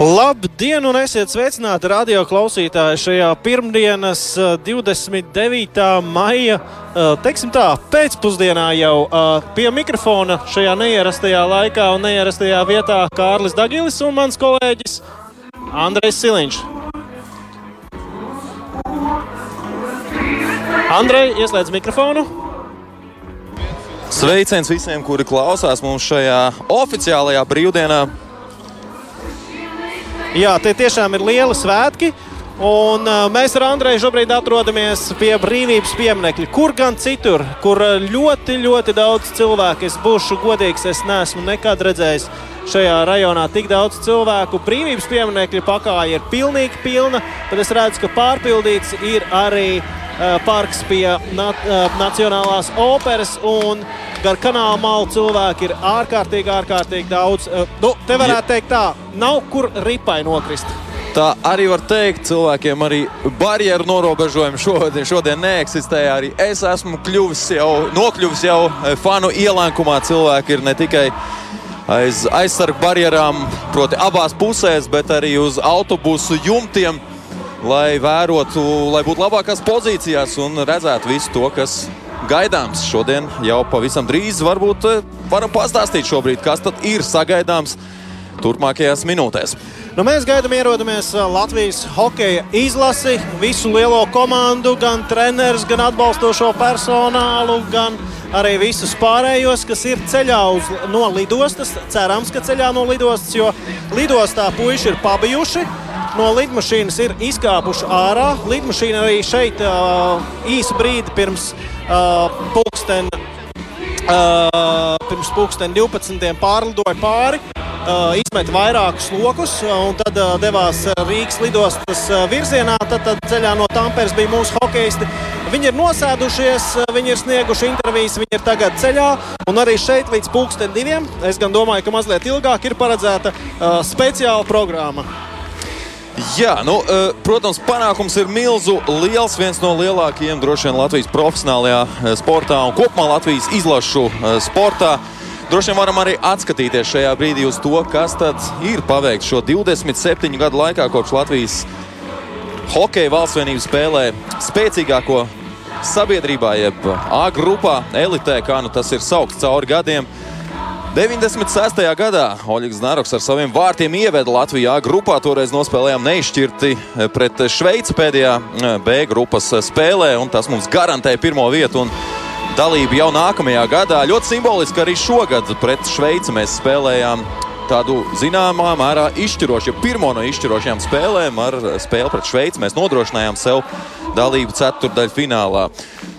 Labdien, un esiet sveicināti radio klausītāji šajā pirmdienas 29. maija, teiksim tā, pēcpusdienā jau pie mikrofona šajā neierastajā laikā un neierastajā vietā Kārlis Dagilis un mans kolēģis Andrejs Siliņš. Andrej, ieslēdz mikrofonu. Sveiciens visiem, kuri klausās mums šajā oficiālajā brīvdienā. Jā, tie tiešām ir lieli svētki. Un, uh, mēs ar Andreju šobrīd atrodamies pie brīvības pieminiekļa. Kur gan citur, kur ļoti, ļoti daudz cilvēku, es būšu godīgs, es neesmu nekad redzējis šajā rajonā tik daudz cilvēku. Brīvības pieminiekļa pakāpe ir pilnīgi pilna, bet es redzu, ka pārpildīts ir arī uh, parks pie na uh, Nacionālās operas. Un, gar kanāla malu cilvēku ir ārkārtīgi, ārkārtīgi daudz. Nu, te varētu teikt, tā nav kur ripai nokrist. Tā arī var teikt, cilvēkiem arī barjeru norobežojumi šodien, šodien neeksistē. Arī es esmu kļuvis jau, nokļuvis jau fanu ielēkumā. Cilvēki ir ne tikai aiz aizsargu barjerām, proti, abās pusēs, bet arī uz autobusu jumtiem, lai vērotu, lai būtu labākās pozīcijās un redzētu visu to, kas gaidāms šodien, jau pavisam drīz. Varbūt varam pastāstīt šobrīd, kas tad ir sagaidāms turpmākajās minūtēs. Nu, mēs gaidām, ierodamies Latvijas hokeja izlasi, visu lielo komandu, gan trenerus, gan atbalstošo personālu, gan arī visus pārējos, kas ir ceļā uz, no lidostas. Cerams, ka ceļā no lidostas, jo lidostā puiši ir pabijuši. No lidmašīnas ir izkāpuši ārā. Lidmašīna arī šeit uh, īsu brīdi pirms uh, pulksten, uh, pirms pulksten 12. pārlidoja pāri. Uh, izmet vairākus lokus un tad uh, devās Rīgas lidostas virzienā. Tad, tad ceļā no Tamperes bija mūsu hokeisti. Viņi ir nosēdušies, viņi ir snieguši intervijas, viņi ir tagad ceļā. Un arī šeit līdz pulksten diviem, es gan domāju, ka mazliet ilgāk ir paredzēta uh, speciāla programma. Jā, nu, protams, panākums ir milzu liels. Viens no lielākajiem droši vien Latvijas profesionālajā sportā un kopumā Latvijas izlašu sportā. Droši vien varam arī atskatīties šajā brīdī uz to, kas tad ir paveikts šo 27 gadu laikā, kopš Latvijas hokeja valsts vienības spēlē spēcīgāko sabiedrībā, jeb A grupā, elitē, kā nu tas ir saukts cauri gadiem. 96. gadā Oļegs Nāroks ar saviem vārtiem ieveda Latvijā grupā. Toreiz nospēlējām neizšķirti pret Šveici pēdējā B grupas spēlē, un tas mums garantēja pirmo vietu. Dalību jau nākamajā gadā. Ļoti simboliski arī šogad pret Šveici mēs spēlējām tādu zināmā mērā izšķirošu, pirmo no izšķirošajām spēlēm ar spēli pret Šveici. Mēs nodrošinājām sev dalību ceturdaļu finālā.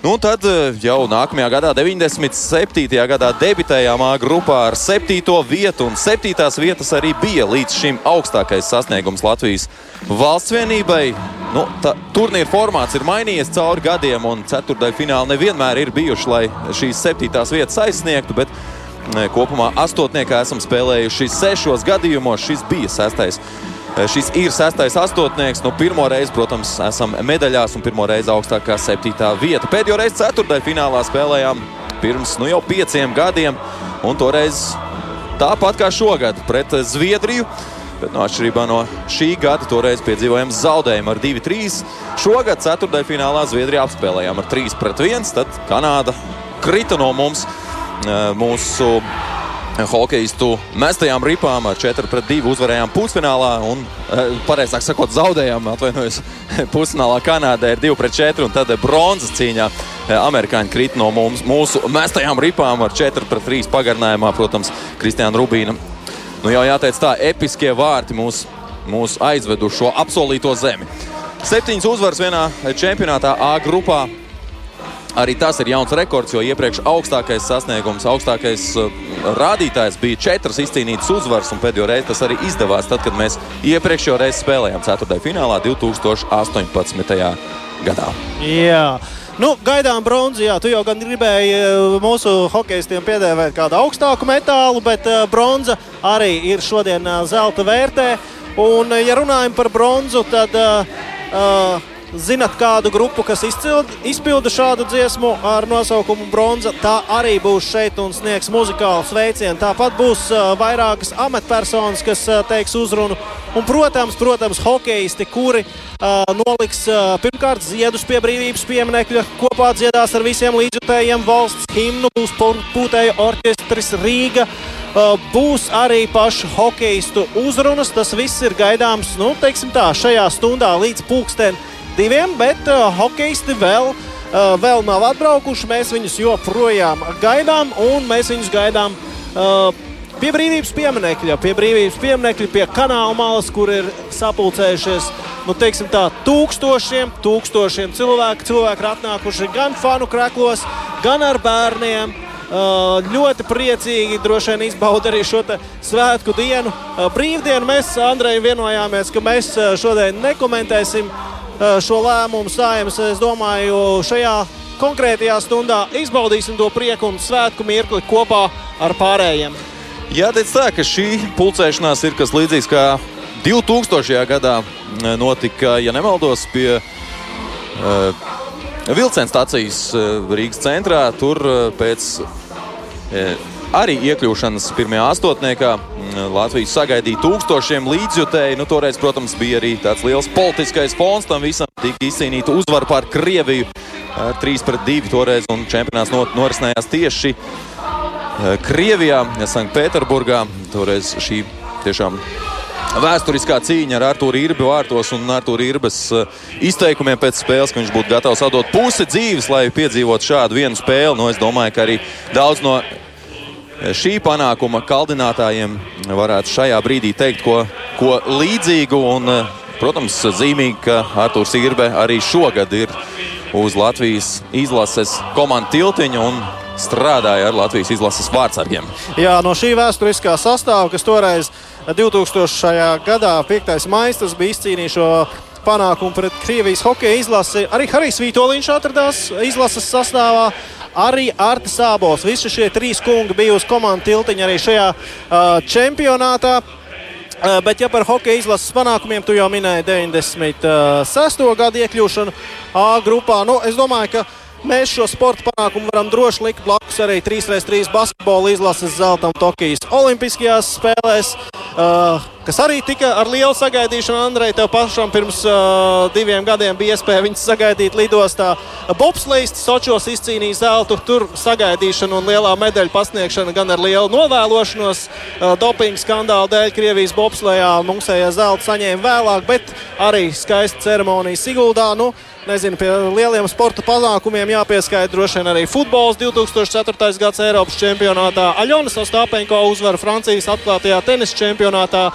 Nu, tad jau nākamajā gadā, 97. gadā, debitējām A grupā ar 7. vietu, un 7. vietas arī bija līdz šim augstākais sasniegums Latvijas valsts vienībai. Nu, tā, turnīra formāts ir mainījies cauri gadiem, un ceturdaļu fināli nevienmēr ir bijuši, lai šīs septītās vietas aizsniegtu. Bet kopumā astotniekā esam spēlējuši sešos gadījumos. Šis bija sestais Šis ir sestais astotnieks. Nu, pirmo reizi, protams, esam medaļās un pirmo reizi augstākā septītā vieta. Pēdējo reizi ceturtajā finālā spēlējām pirms nu, jau pieciem gadiem. Un toreiz tāpat kā šogad pret Zviedriju. Bet no atšķirībā no šī gada toreiz piedzīvojām zaudējumu ar 2-3. Šogad ceturtajā finālā Zviedrija apspēlējām ar 3-1. Tad Kanāda krita no mums. Mūsu hokeistu mestajām ripām ar 4-2 uzvarējām pusfinālā. Un, pareizāk sakot, zaudējām, atvainojos, pusfinālā Kanādē ir 2-4. Un tad bronzas cīņā amerikāņi krīt no mums, mūsu mestajām ripām ar 4-3 pagarinājumā. Protams, Kristiāna Rubīna. Nu, jau jāteic tā, episkie vārti mūs, mūs aizvedu šo apsolīto zemi. Septiņas uzvaras vienā čempionātā A grupā. Arī tas ir jauns rekords, jo iepriekš augstākais sasniegums, augstākais uh, rādītājs bija četras izcīnītas uzvaras. Pēdējo reizi tas arī izdevās, tad, kad mēs iepriekšējo reizi spēlējām 4. finālā 2018. gadā. Jā. Nu, gaidām bronzu. Jā, tu jau gan gribēji mūsu hokeistiem piedāvāt kādu augstāku metālu, bet uh, bronza arī ir šodien uh, zelta vērtē. Un, ja runājam par bronzu, tad uh, zinat kādu grupu, kas izpilda šādu dziesmu ar nosaukumu Bronza, tā arī būs šeit un sniegs muzikālu sveicienu. Tāpat būs vairākas amatpersonas, kas teiks uzrunu. Un, protams, protams, hokeisti, kuri uh, noliks uh, pirmkārt ziedus pie brīvības pieminekļa, kopā dziedās ar visiem līdzjutējiem valsts himnu, būs pūtēju orķestris Rīga. Būs arī pašu hokeistu uzrunas. Tas viss ir gaidāms nu, tā, šajā stundā līdz pulkstenim diviem, bet uh, hokeisti vēl, uh, vēl nav atbraukuši. Mēs viņus joprojām gaidām, un mēs viņus gaidām uh, pie brīvības pieminekļa, pie brīvības pieminekļa, pie kanāla malas, kur ir sapulcējušies. Nu, teiksim tā, tūkstošiem, tūkstošiem cilvēku. Cilvēki ir atnākuši gan fanu kreklos, gan ar bērniem. Uh, ļoti priecīgi droši vien izbauda arī šo svētku dienu. Uh, brīvdienu mēs, Andrej, vienojāmies, ka mēs šodien nekomentēsim šo lēmumu sājums. Es domāju, šajā konkrētajā stundā izbaudīsim to prieku un svētku mirkli kopā ar pārējiem. Jāteic tā, ka šī pulcēšanās ir kas līdzīgs kā 2000. gadā notika, ja nemaldos, pie uh, vilciena stācijas Rīgas centrā. Tur pēc E, arī iekļūšanas pirmajā astotniekā Latvijas sagaidīja tūkstošiem līdzjutēju. Nu, toreiz, protams, bija arī tāds liels politiskais fons tam visam. Tika izcīnīta uzvara pār Krieviju ar 3 pret 2 toreiz, un čempionāts norisinājās tieši e, Krievijā, Sanktpēterburgā. Toreiz šī tiešām vēsturiskā cīņa ar Arthuru Irbu vārtos un Arthuru Irbas e, izteikumiem pēc spēles, ka viņš būtu gatavs atdot pusi dzīves, lai piedzīvotu šādu vienu spēli. Nu, es domāju, ka arī daudz no šī panākuma kaldinātājiem varētu šajā brīdī teikt ko, ko līdzīgu. Un, protams, zīmīgi, ka Arthurs Irbe arī šogad ir uz Latvijas izlases komandu tiltiņa un strādāja ar Latvijas izlases vārdsargiem. Jā, no šī vēsturiskā sastāvā, kas toreiz 2000. gadā 5. maijā bija izcīnījis šo panākumu pret Krievijas hokeja izlasi, arī Harijs Vitoļņš atradās izlases sastāvā arī Arta Sābols. Visi šie trīs kungi bija uz komandu tiltiņa arī šajā uh, čempionātā. Bet, ja par hokeja izlases panākumiem tu jau minēji 96. gada iekļūšanu A grupā, nu, es domāju, ka Mēs šo sporta panākumu varam droši likt blakus arī 3x3 basketbola izlases zeltam Tokijas Olimpiskajās spēlēs, uh, kas arī tika ar lielu sagaidīšanu. Andrej, tev pašam pirms uh, diviem gadiem bija iespēja viņus sagaidīt lidostā. Bobslīds Sočos izcīnīja zeltu, tur sagaidīšana un lielā medaļu pasniegšana gan ar lielu novēlošanos. Uh, dopinga skandāla dēļ Krievijas bobslējā mūsējā zelta saņēma vēlāk, bet arī skaista ceremonija Siguldā. Nu, Nezinu, pie lieliem sporta panākumiem jāpieskaita droši vien arī futbols 2004. gads Eiropas čempionātā. Aļonas Ostāpenko uzvara Francijas atklātajā tenisa čempionātā.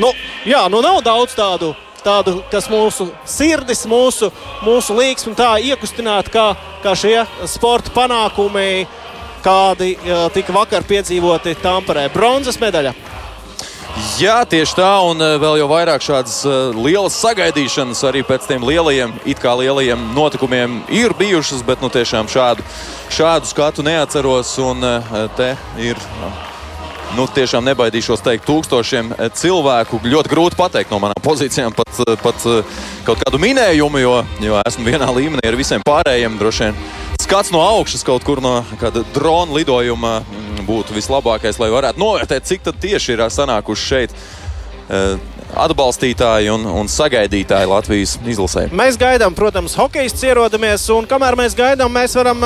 Nu, jā, nu nav daudz tādu, tādu kas mūsu sirdis, mūsu, mūsu līksmi tā iekustinātu, kā, kā šie sporta panākumi, kādi uh, tika vakar piedzīvoti Tamperē. Bronzas medaļa. Jā, tieši tā, un eh, vēl jau vairāk šādas uh, lielas sagaidīšanas arī pēc tiem lielajiem, it kā lielajiem notikumiem ir bijušas, bet nu tiešām šādu, šādu skatu neatceros, un uh, te ir. Nu, tiešām nebaidīšos teikt, tūkstošiem cilvēku. Ļoti grūti pateikt no manām pozīcijām pat, pat kaut kādu minējumu, jo, jo esmu vienā līmenī ar visiem pārējiem. Droši vien skats no augšas kaut kur no kāda drona lidojuma būtu vislabākais, lai varētu novērtēt, cik tieši ir sanākuši šeit eh, atbalstītāji un, un sagaidītāji Latvijas izlasē. Mēs gaidām, protams, hokeja ierodamies, un kamēr mēs gaidām, mēs varam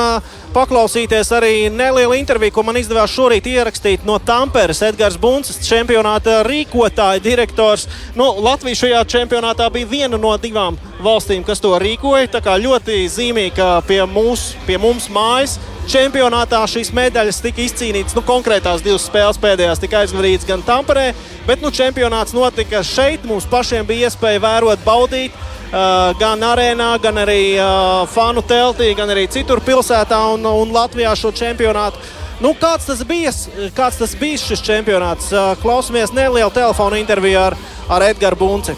paklausīties arī nelielu interviju, ko man izdevās šorīt ierakstīt no Tamperes. Edgars Buncis, čempionāta rīkotāja direktors. Nu, Latvija šajā čempionātā bija viena no divām valstīm, kas to rīkoja. Tā kā ļoti zīmīgi, ka pie, mūs, pie mums mājas čempionātā šīs medaļas tika izcīnītas. Nu, konkrētās divas spēles pēdējās tika aizvadītas gan Tamperē, bet nu, čempionāts notika šeit. Mums pašiem bija iespēja vērot, baudīt. Uh, gan arēnā, gan arī uh, fanu teltī, gan arī citur pilsētā un, un Latvijā šo čempionātu. Nu, kāds tas bija? Kāds tas bija šis čempionāts? Klausamies nelielu telefonu interviju ar, ar Edgars Bunci.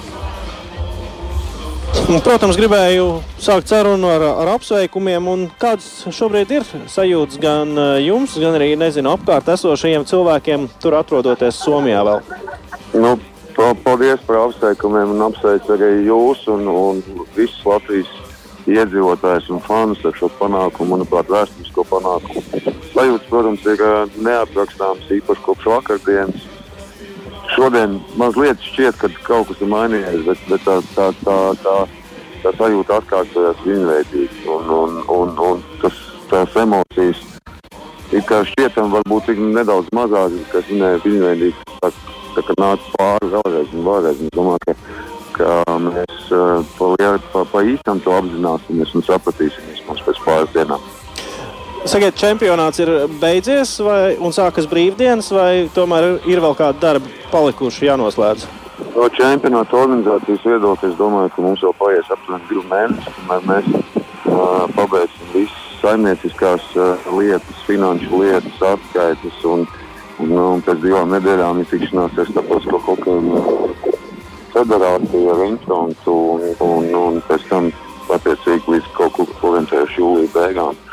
Un, protams, gribēju sākt sarunu ar, ar apsveikumiem. Kādas šobrīd ir sajūtas gan eh, jums, gan arī nezinu, apkārt esošajiem cilvēkiem, tur atrodoties Somijā vēl? Nu, paldies par apsveikumiem un apsveicu arī jūs un, un visus Latvijas iedzīvotājus un fanus ar šo panākumu, manuprāt, vēsturisko panākumu. Sajūtas, protams, ir neaprakstāmas īpaši kopš vakardienas. Šodien mazliet šķiet, ka kaut kas ir mainījies, bet, bet tā, tā, tā, tā, tā sajūta atkārtojas vienveidīgi. Un, un, un, un tas, tās emocijas ir kā šķietam varbūt nedaudz mazākas, kas minēja vienveidīgi. Tā, tā kā nāca pāri vēlreiz un vēlreiz. Es domāju, ka ka mēs uh, pa, pa, pa īstam to apzināsimies un sapratīsim vismaz pēc pāris dienām. Sakiet, čempionāts ir beidzies, vai, un sākas brīvdienas, vai tomēr ir vēl kādi darbi palikuši jānoslēdz? No čempionāta organizācijas viedokļa es domāju, ka mums vēl paies aptuveni divi mēneši, kamēr mēs uh, pabeigsim visas saimnieciskās uh, lietas, finanšu lietas, atskaites. Un, un, un pēc divām nedēļām ir tikšanās ar starptautisko hokeju federācija ar Institūtu un, un, un pēc tam attiecīgi līdz kaut orientējuši jūlija beigām.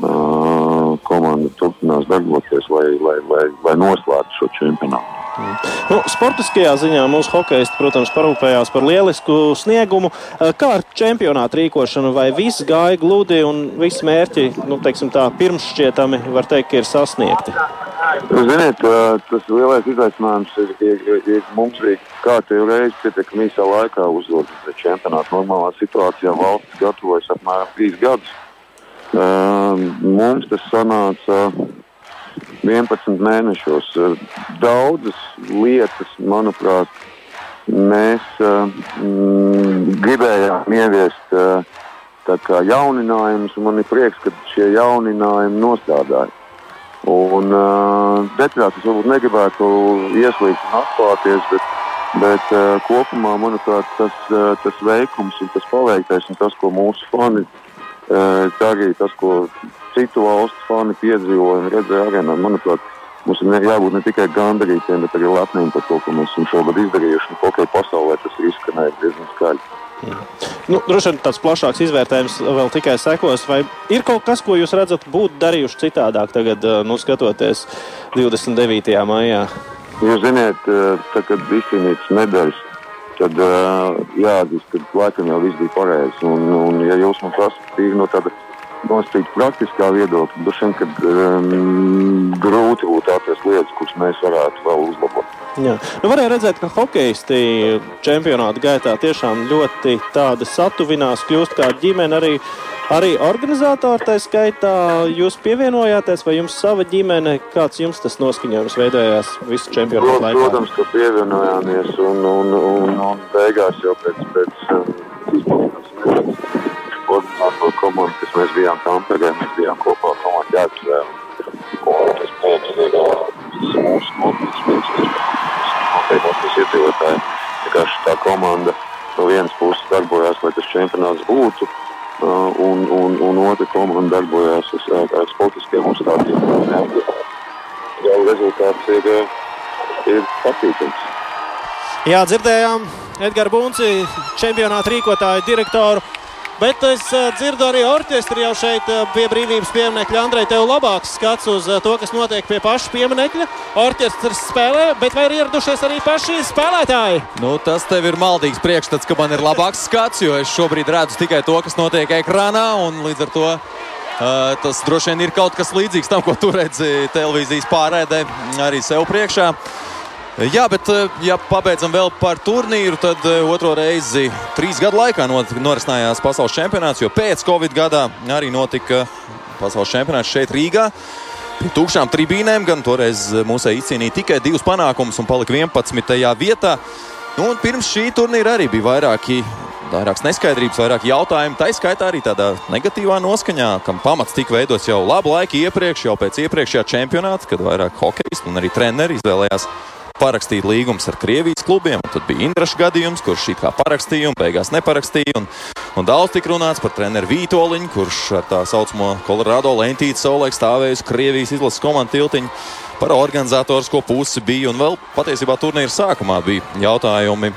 Uh, komanda turpinās darboties, lai, lai, lai, lai noslēgtu šo čempionātu. Nu, sportiskajā ziņā mūsu hokeja, protams, parūpējās par lielisku sniegumu. Kā ar čempionātu rīkošanu, vai viss gāja gludi un visi mērķi, nu, teiksim tā, pirmsšķietami, var teikt, ir sasniegti? Jūs zināt, tas lielais izaicinājums ir, ir, ir, mums bija kārtīgi reizi pietiekami īsā laikā uzdot čempionātu. Normālā situācijā valsts gatavojas apmēram trīs gadus. Mums tas sanāca 11 mēnešos. Daudzas lietas, manuprāt, mēs mm, gribējām ieviest jauninājumus, un man ir prieks, ka šie jauninājumi nostādāja. Un, uh, detaļās es varbūt negribētu ieslīgt un atklāties, bet, bet uh, kopumā, manuprāt, tas, uh, tas veikums un tas paveiktais un tas, ko mūsu fani uh, darīja, tas, ko citu valstu fani piedzīvoja un redzēja arēnā, manuprāt, mums ir jābūt ne tikai gandarītiem, bet arī lepniem par to, ko mēs esam šogad izdarījuši. Kā pasaulē tas ir izskanējis diezgan skaļi. Nu, droši vien tāds plašāks izvērtējums vēl tikai sekos. Vai ir kaut kas, ko jūs redzat, būtu darījuši citādāk, tagad, nu, skatoties 29. maijā? Jūs zināt, tad, kad izcīnīts medaļas, tad jāatzīst, ka laikam jau viss bija pareizi. Un, un, ja jūs man prasat, no tāda nosacīt praktiskā viedokļa, droši vien, ka um, grūti būtu atrast lietas, kuras mēs varētu vēl uzlabot. Jā. Nu, varēja redzēt, ka hokeisti čempionāta gaitā tiešām ļoti satuvinās, kļūst kā ģimene. Arī, arī organizatori tā skaitā jūs pievienojāties, vai jums sava ģimene, kāds jums tas noskaņojums veidojās visu čempionātu laikā? Protams, ka pievienojāmies un, un, un, un beigās jau pēc, pēc um, koordinātoru komandu, kas mēs bijām Tamperē, mēs bijām kopā komandu Jāksvē. Un tas prieks ir mūsu kopīgs prieks noteikti iedzīvotāji. Vienkārši tā komanda no vienas puses darbojās, lai tas čempionāts būtu, un, un, un otra komanda darbojās ar, ar sportiskiem uzstādījumiem. Jau rezultāts ir, ir patīkams. Jā, dzirdējām Edgars Bunci, čempionāta rīkotāju direktoru. Bet es uh, dzirdu arī orķestri jau šeit uh, pie brīvības pieminiekļa. Andrej, tev labāks skats uz uh, to, kas notiek pie paša pieminiekļa. Orķestris spēlē, bet vai ir ieradušies arī paši spēlētāji? Nu, tas tev ir maldīgs priekšstats, ka man ir labāks skats, jo es šobrīd redzu tikai to, kas notiek ekrānā. Līdz ar to uh, tas droši vien ir kaut kas līdzīgs tam, ko tu redzi televīzijas pārēdē arī sev priekšā. Jā, bet eh, ja pabeidzam vēl par turnīru, tad eh, otro reizi trīs gadu laikā norisinājās pasaules čempionāts, jo pēc Covid gadā arī notika pasaules čempionāts šeit Rīgā. Pie tukšām tribīnēm gan toreiz mūsē izcīnīja tikai divus panākumus un palika 11. vietā. Nu, pirms šī turnīra arī bija vairāki vairākas neskaidrības, vairāk jautājumu. Tā izskaitā arī tādā negatīvā noskaņā, kam pamats tika veidots jau labu laiku iepriekš, jau pēc iepriekšējā čempionāta, kad vairāk hokeisti un arī treneri izvēlējās parakstīt līgumus ar Krievijas klubiem. Tad bija Indraša gadījums, kurš šī kā parakstīja un beigās neparakstīja. Un, un daudz tika runāts par treneru Vītoliņu, kurš ar tā saucamo Colorado lentīti savulaik stāvēja uz Krievijas izlases komandu tiltiņu. Par organizatorisko pusi bija un vēl patiesībā turnīra sākumā bija jautājumi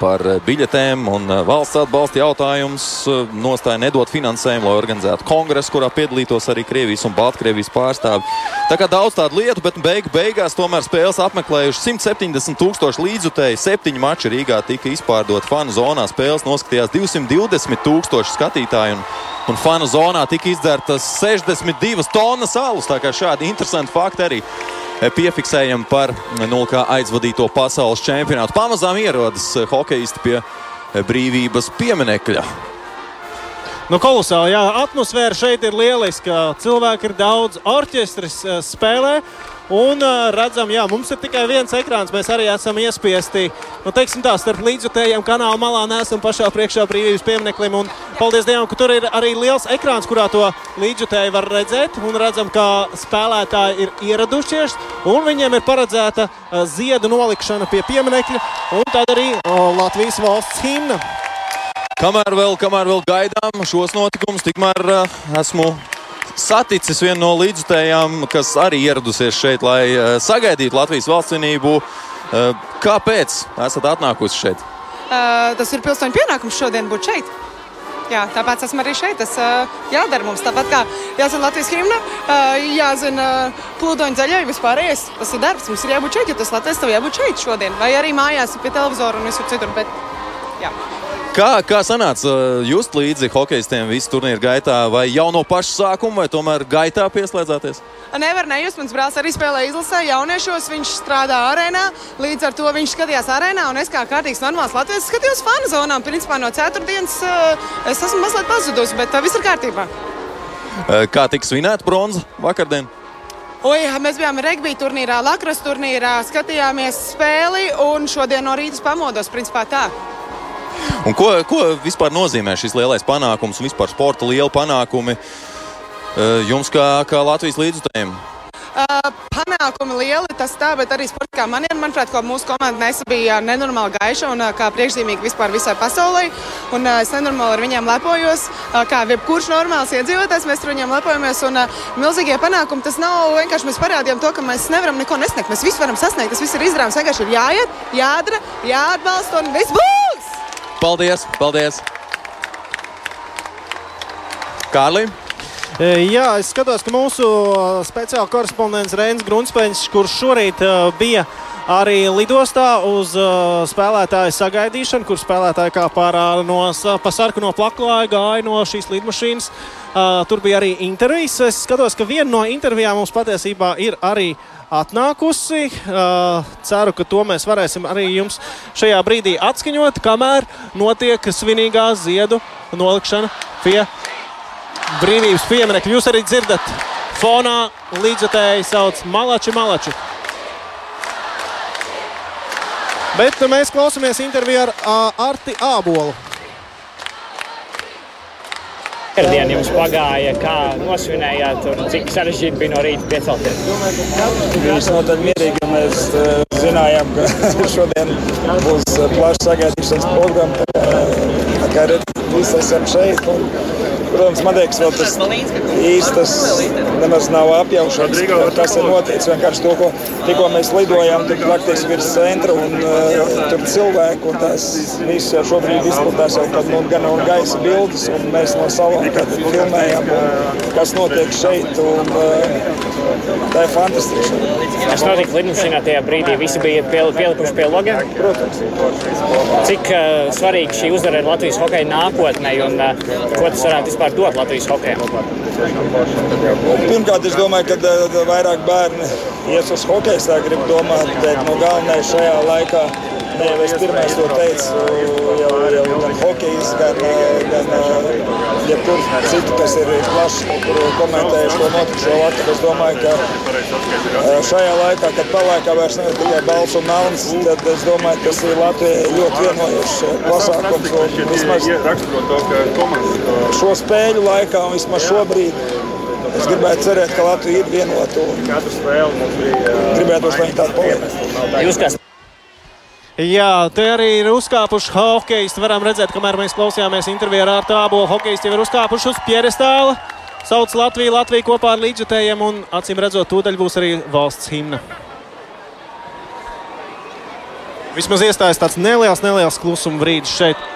par biļetēm un valsts atbalsta jautājums. Nostāja nedot finansējumu, lai organizētu kongresu, kurā piedalītos arī Krievijas un Baltkrievijas pārstāvi. Tā kā daudz tādu lietu, bet beigu beigās tomēr spēles apmeklējuši 170 tūkstoši līdzutēji. Septiņi mači Rīgā tika izpārdot fanu zonā. Spēles noskatījās 220 tūkstoši skatītāju. Un, un fanu zonā tika izdzertas 62 tonnas alus. Tā kā šādi interesanti fakti arī piefiksējam par nulkā aizvadīto pasaules čempionātu. Pamazām ierodas hokeisti pie brīvības pieminekļa. Nu, kolosāli, jā, atmosfēra šeit ir lieliska. Cilvēki ir daudz, orķestris spēlē. Un redzam, jā, mums ir tikai viens ekrāns. Mēs arī esam iespiesti nu, teiksim, tā, starp līdzjutējiem kanāla malā. Nesam pašā priekšā brīvības piemineklim. Un, paldies Dievam, ka tur ir arī liels ekrāns, kurā to līdzjutēju var redzēt. Un redzam, ka spēlētāji ir ieradušies. Un viņiem ir paredzēta ziedu nolikšana pie pieminekļa. Un tad arī Latvijas valsts himna. Kamēr vēl, kamēr vēl gaidām šos notikumus, tikmēr esmu saticis vienu no līdzutējām, kas arī ieradusies šeit, lai uh, sagaidītu Latvijas valstsvienību. Uh, kāpēc esat atnākusi šeit? Uh, tas ir pilsoņu pienākums šodien būt šeit. Jā, tāpēc esmu arī šeit. Tas uh, jādara mums. Tāpat kā jāzina Latvijas himna, uh, jāzina uh, plūdoņa zaļai vispārējais. Tas ir darbs. Mums ir jābūt šeit, jo tas Latvijas tev jābūt šeit šodien. Vai arī mājās pie televizora un visur citur. Bet, jā. Kā, kā sanāca just līdzi hokeistiem visu turnīru gaitā, vai jau no paša sākuma, vai tomēr gaitā pieslēdzāties? Nevar nejust. Mans brālis arī spēlē izlasē jauniešos. Viņš strādā arēnā. Līdz ar to viņš skatījās arēnā. Un es kā kārtīgs normāls Latvijas skatījos fanu zonām. Principā no ceturtdienas es esmu mazliet pazudusi, bet viss ir kārtībā. Kā tika svinēta bronza vakardien? Oi, mēs bijām regbija turnīrā, lakras turnīrā, skatījāmies spēli un šodien no rīta pamodos. Principā tā. Un ko, ko vispār nozīmē šis lielais panākums un vispār sporta liela panākumi jums kā, kā Latvijas līdzutējiem? Uh, panākumi lieli, tas tā, bet arī sporta kā maniem, manuprāt, ko mūsu komanda nesa bija nenormāli gaiša un uh, kā priekšzīmīgi vispār visai pasaulē. Un uh, es nenormāli ar viņiem lepojos, kā jebkurš normāls iedzīvotājs, mēs ar viņiem lepojamies. Un milzīgie panākumi tas nav vienkārši mēs parādījām to, ka mēs nevaram neko nesniegt. Mēs visu varam sasniegt, tas viss ir izdarāms. Vienkārši ir jāiet, jādara, jāatbalsta un viss būs! Paldies! paldies. Kārli! Jā, es skatos, ka mūsu speciāla korespondents Reinis Grunsteins, kurš šorīt bija arī lidostā uz uh, spēlētāju sagaidīšanu, kur spēlētāji kā pārā no pa sarkano plaklāju gāja no šīs lidmašīnas. Uh, tur bija arī intervijas. Es skatos, ka viena no intervijām mums patiesībā ir arī atnākusi. Uh, ceru, ka to mēs varēsim arī jums šajā brīdī atskaņot, kamēr notiek svinīgā ziedu nolikšana pie brīvības pieminiekļa. Jūs arī dzirdat fonā līdzatēji sauc Malači Malači. Bet mēs klausāmies interviju ar uh, Arti Ābolu. Vakardien jums pagāja, kā nosvinējāt, tur, cik sarežģīti bija no rīta piecelties? Visnotaļ mierīgi mēs uh, zinājām, ka šodien būs plašs sagaidīšanas programma. Tā kā, tā kā redz, visi esam šeit. Un, protams, man liekas, vēl tas īstas nemaz nav apjaušams, kas ir noticis. Vienkārši to, ko tikko mēs lidojām, tur praktiski virs centra un uh, tur cilvēku un tās visas jau šobrīd izplatās jau tad, nu, gan un gaisa bildes un mēs no salām tad filmējam, un, kas notiek šeit. Un, uh, tā ir fantastiski. Kas notika lidmašīnā tajā brīdī? Visi bija piel, pielikuši pie logiem. Protams. Cik uh, svarīgi šī uzvara ir Latvijas hokeja nākotnē un uh, ko tas varētu vispār dot Latvijas hokejam? Pirmkārt, es domāju, ka uh, vairāk bērni ies uz hokeju, tā grib domāt, bet no galvenais šajā laikā. Jau es pirmais to teicu, jau, jau gan hokejs, gan, gan jebkur citu, kas ir plaši komentējuši to notikušo vakaru. Es domāju, ka šajā laikā, kad palaikā vairs nav tikai balss un melns, tad es domāju, tas ir Latvijai ļoti vienojošs pasākums. Un vismaz šo spēļu laikā un vismaz šobrīd Es gribētu cerēt, ka Latvija ir vienota. Gribētu, lai viņi tāda paliek. Jā, te arī ir uzkāpuši hokeisti. Varam redzēt, kamēr mēs klausījāmies intervijā ar Tābolu, hokeisti jau ir uzkāpuši uz pierestāla. Sauc Latviju, Latviju kopā ar līdzjutējiem un acīm redzot, tūdaļ būs arī valsts himna. Vismaz iestājas tāds neliels, neliels klusuma brīdis šeit.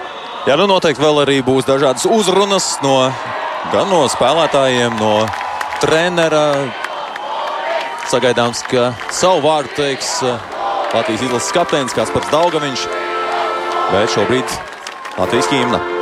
Jā, nu noteikti vēl arī būs dažādas uzrunas no, gan no spēlētājiem, no trenera. Sagaidāms, ka savu vārdu teiks Latvijas izlases kapteinis Kaspars Daugaviņš. Bet šobrīd Latvijas ķīmna.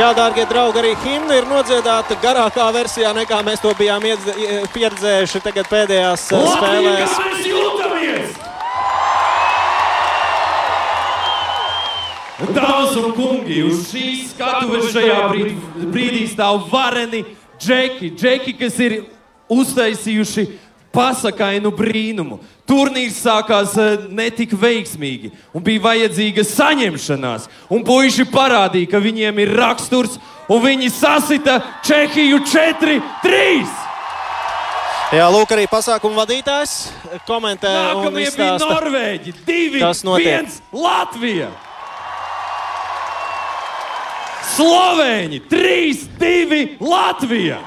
Jā, dārgie draugi, arī himna ir nodziedāta garākā versijā, nekā mēs to bijām pieredzējuši tagad pēdējās eh, spēlēs. mēs jūtamies! Dāmas un kungi, uz šīs skatuves šajā brīd, brīdī stāv vareni džeki. Džeki, kas ir uztaisījuši pasakainu brīnumu. Turnīrs sākās eh, netik veiksmīgi un bija vajadzīga saņemšanās. Un puiši parādīja, ka viņiem ir raksturs un viņi sasita Čehiju 4-3. Jā, lūk, arī pasākuma vadītājs komentē Nākamie bija izstāsta. Norvēģi. Divi, viens Latvija. Slovēņi 3, 2 Latvija.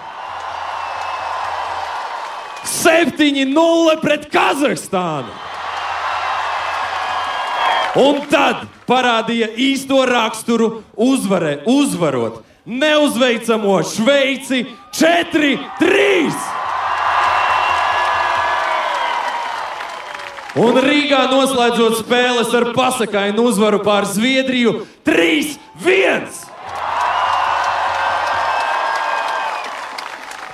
7-0 pret Kazahstānu. Un tad parādīja īsto raksturu uzvarē, uzvarot neuzveicamo Šveici 4-3. Un Rīgā noslēdzot spēles ar pasakainu uzvaru pār Zviedriju 3-1.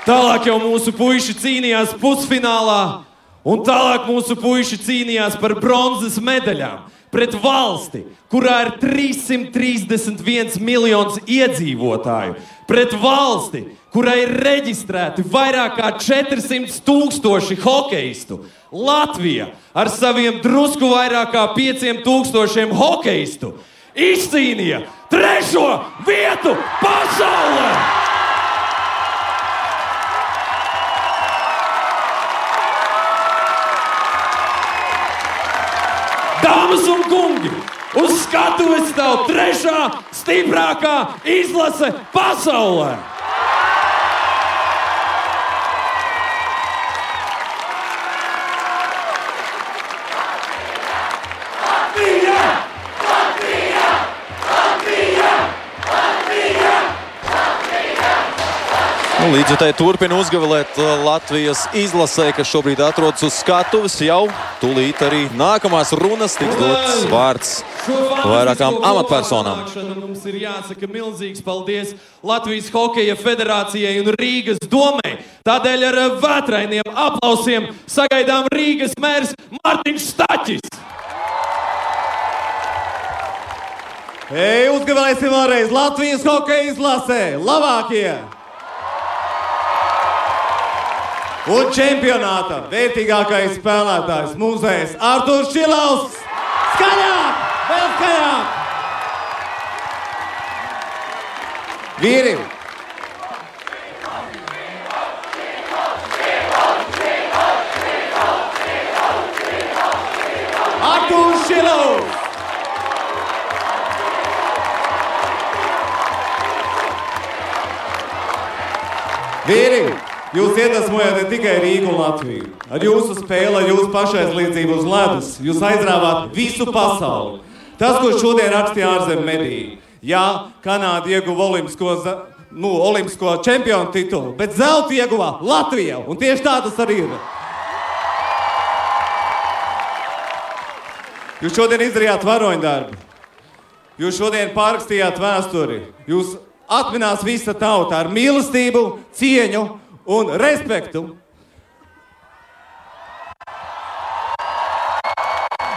Tālāk jau mūsu puiši cīnījās pusfinālā, un tālāk mūsu puiši cīnījās par bronzas medaļām pret valsti, kurā ir 331 miljonus iedzīvotāju, pret valsti, kurā ir reģistrēti vairāk kā 400 tūkstoši hokeistu. Latvija ar saviem drusku vairāk kā 5000 hokeistu izcīnīja trešo vietu pasaulē! Dāmas un kungi, uz skatuves stāv trešā stiprākā izlase pasaulē. Nu, Līdzjutēji turpina uzgavilēt uh, Latvijas izlasē, kas šobrīd atrodas uz skatuves. Jau tūlīt arī nākamās runas tiks dots vārds vairākām amatpersonām. Mums ir jāsaka milzīgs paldies Latvijas Hokeja federācijai un Rīgas domai. Tādēļ ar uh, vētrainiem aplausiem sagaidām Rīgas mērs Mārtiņš Staķis. Ej, uzgavēsim vēlreiz Latvijas hokeja izlasē, labākie! Un čempionāta vērtīgākais spēlētājs mūzējs Artūrs Šilaus. Skaļāk! Vēl skaļāk! Vīri! Artūrs Šilaus! Vīri! Jūs iedvesmojat ne tikai Rīgu un Latviju. Ar jūsu spēli, ar jūsu pašaizliedzību uz ledus, jūs aizrāvāt visu pasauli. Tas, ko šodien rakstīja ārzemju mediji. Jā, Kanāda ieguva olimpisko, nu, olimpisko čempionu titulu, bet zelta ieguva Latvija. Un tieši tā tas arī ir. Jūs šodien izdarījāt varoņu darbu. Jūs šodien pārrakstījāt vēsturi. Jūs atminās visa tauta ar mīlestību, cieņu un respektu.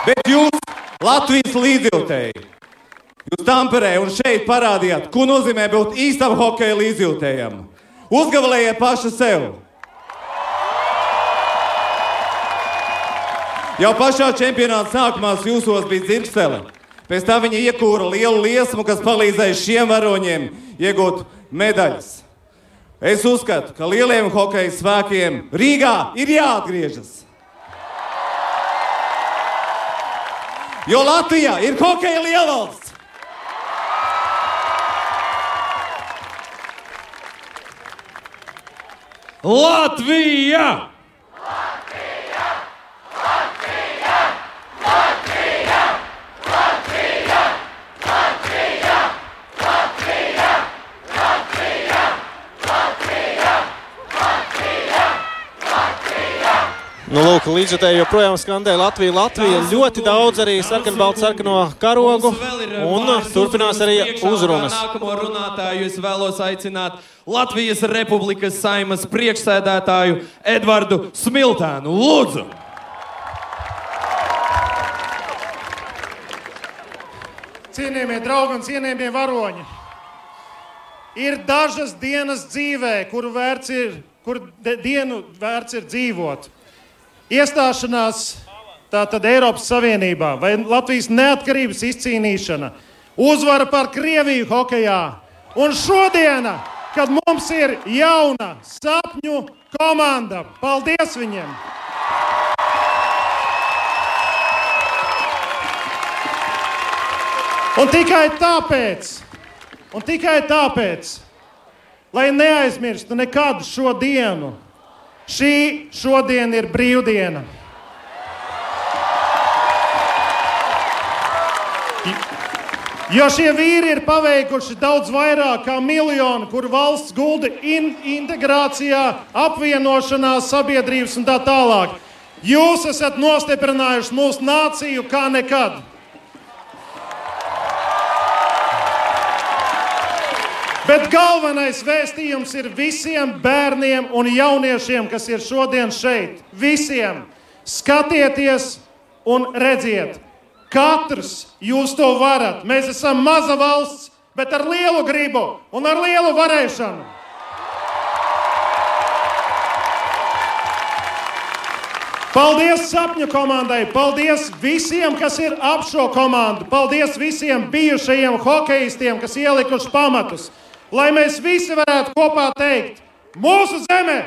Bet jūs, Latvijas līdzjūtēji, jūs Tamperē un šeit parādījāt, ko nozīmē būt īstam hokeja līdzjūtējam. Uzgavalējiet paši sev! Jau pašā čempionāta sākumā jūsos bija dzirkstele. Pēc tam viņi iekūra lielu liesmu, kas palīdzēja šiem varoņiem iegūt medaļas. Es uzskatu, ka lieliem hokeja spēkiem Rīgā ir jāatgriežas. Jo Latvija ir hokeja lielvalsts. Latvija! Nu, lūk, līdzjutēji joprojām skandē Latvija. Latvija ļoti daudz arī sarkanbaltu sarkano karogu un turpinās arī uzrunas. Nākamo runātāju es vēlos aicināt Latvijas Republikas saimas priekšsēdētāju Edvardu Smiltēnu. Lūdzu! Cienījamie draugi un cienījamie varoņi, ir dažas dienas dzīvē, kuru vērts ir, kur de- dienu vērts ir dzīvot. Iestāšanās tātad Eiropas Savienībā vai Latvijas neatkarības izcīnīšana, uzvara pār Krieviju hokeja. Un šodiena, kad mums ir jauna sapņu komanda, paldies viņiem! Un tikai tāpēc, un tikai tāpēc, lai neaizmirstu nekad šo dienu, šī šodien ir brīvdiena. Jo šie vīri ir paveikuši daudz vairāk kā miljonu, kur valsts gulda in integrācijā, apvienošanā, sabiedrības un tā tālāk. Jūs esat nostiprinājuši mūsu nāciju kā nekad. Bet galvenais vēstījums ir visiem bērniem un jauniešiem, kas ir šodien šeit. Visiem skatieties un redziet, katrs jūs to varat. Mēs esam maza valsts, bet ar lielu gribu un ar lielu varēšanu. Paldies sapņu komandai, paldies visiem, kas ir ap šo komandu, paldies visiem bijušajiem hokeistiem, kas ielikuši pamatus, lai mēs visi varētu kopā teikt, mūsu zeme,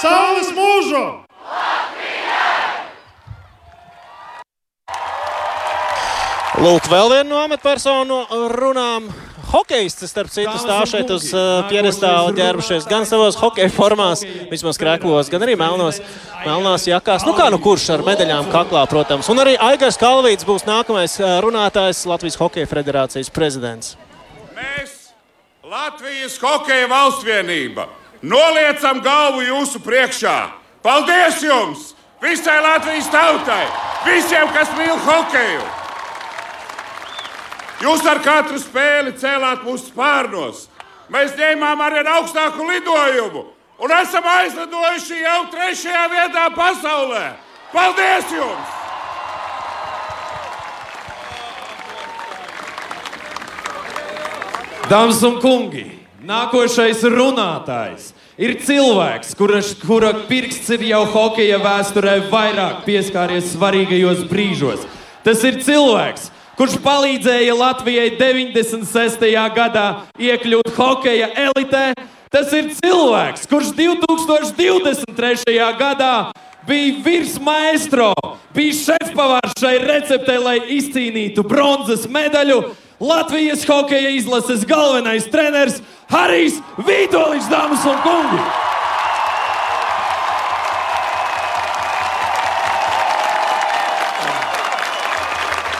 saules mūžu! Lūk, vēl viena no amatpersonu runām. Hokeists, starp citu, stāv šeit uz uh, piedestāla ģērbušies gan savos hokeja formās, vismaz krēklos, gan arī melnos, melnās jakās. Nu kā nu kurš ar medaļām kaklā, protams. Un arī Aigars Kalvīts būs nākamais uh, runātājs Latvijas Hokeja federācijas prezidents. Latvijas Hokeja valstsvienība, noliecam galvu jūsu priekšā. Paldies jums! Visai Latvijas tautai! Visiem, kas mīl hokeju! Jūs ar katru spēli cēlāt mūsu spārnos. Mēs ņēmām arī ar augstāku lidojumu un esam aizlidojuši jau trešajā vietā pasaulē. Paldies jums! Dāmas un kungi, nākošais runātājs ir cilvēks, kuras, kura pirksts ir jau hokeja vēsturē vairāk pieskāries svarīgajos brīžos. Tas ir cilvēks, kurš palīdzēja Latvijai 96. gadā iekļūt hokeja elitē. Tas ir cilvēks, kurš 2023. gadā bija virsmaestro, bija šefpavārs šai receptei, lai izcīnītu bronzas medaļu. Latvijas hokeja izlases galvenais treneris Harijs Vītoliņš, dāmas un kungi!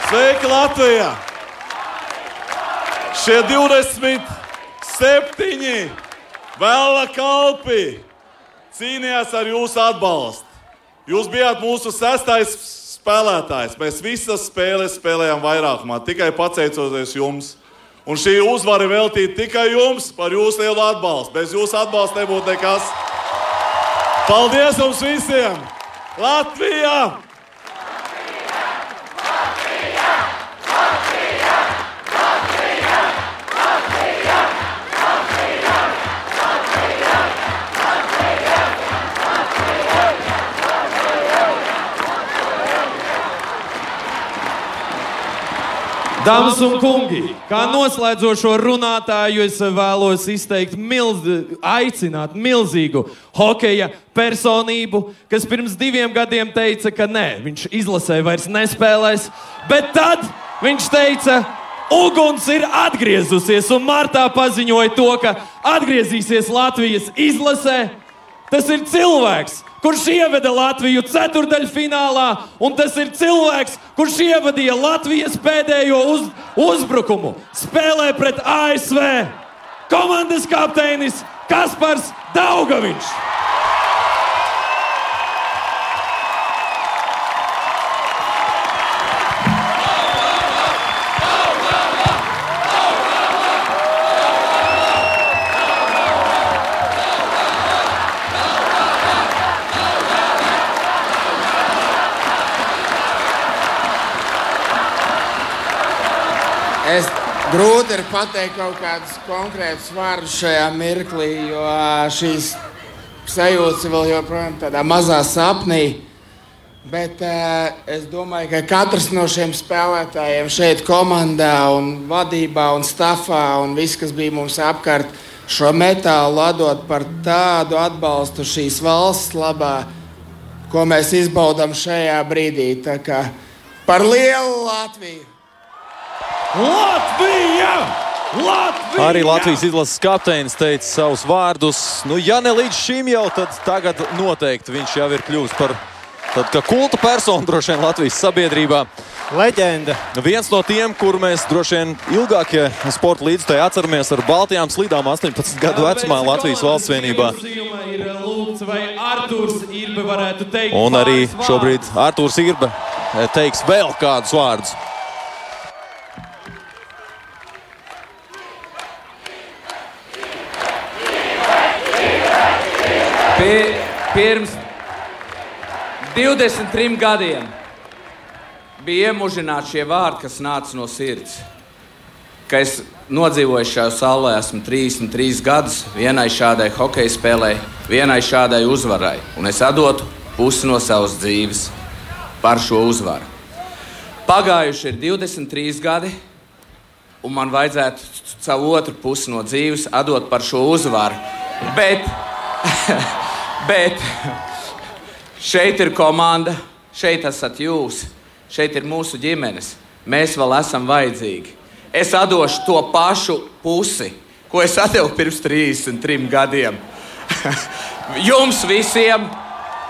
Sveiki, Latvijā! Šie 27 vēla kalpi cīnījās ar jūsu atbalstu. Jūs bijāt mūsu sestais spēlētājs. Mēs visas spēles spēlējām vairākumā, tikai pateicoties jums. Un šī uzvara ir veltīta tikai jums par jūsu lielu atbalstu. Bez jūsu atbalsta nebūtu nekas. Paldies jums visiem! Latvijā! Dāmas un kungi, kā noslēdzošo runātāju, es vēlos izteikt, milz, aicināt milzīgu hokeja personību, kas pirms diviem gadiem teica, ka nē, viņš izlasē vairs nespēlēs. Bet tad viņš teica, uguns ir atgriezusies, un martā paziņoja to, ka atgriezīsies Latvijas izlasē. Tas ir cilvēks, kurš ieveda Latviju ceturdaļfinālā, un tas ir cilvēks, kurš ievadīja Latvijas pēdējo uz, uzbrukumu. Spēlē pret ASV komandas kapteinis Kaspars Daugaviņš. Grūti ir pateikt kaut kādus konkrētus vārdus šajā mirklī, jo šīs sajūtas vēl joprojām tādā mazā sapnī. Bet uh, es domāju, ka katrs no šiem spēlētājiem šeit, komandā, un vadībā un stāvā, un viss, kas bija mums apkārt, šo metālu atdot par tādu atbalstu šīs valsts labā, ko mēs izbaudām šajā brīdī. Par lielu Latviju! Latvija! Latvija! Arī Latvijas izlases kapteinis teica savus vārdus. Nu, ja ne līdz šim jau, tad tagad noteikti viņš jau ir kļuvis par tādu kulta personu droši vien Latvijas sabiedrībā. Leģenda. Viens no tiem, kur mēs droši vien ilgākie sporta līdzekļi atceramies ar Baltijām slīdām 18 gadu vecumā Latvijas valsts vienībā. Un arī šobrīd Arthurs Irbe teiks vēl kādus vārdus. Pirms 23 gadiem bija iemužināti šie vārdi, kas nāca no sirds. Ka es nodzīvoju šajā salā, esmu 33 gadus vienai šādai hokeja spēlei, vienai šādai uzvarai, un es atdotu pusi no savas dzīves par šo uzvaru. Pagājuši ir 23 gadi, un man vajadzētu savu otru pusi no dzīves atdot par šo uzvaru. Bet Bet šeit ir komanda, šeit esat jūs, šeit ir mūsu ģimenes. Mēs vēl esam vajadzīgi. Es atdošu to pašu pusi, ko es atdevu pirms 33 gadiem. Jums visiem,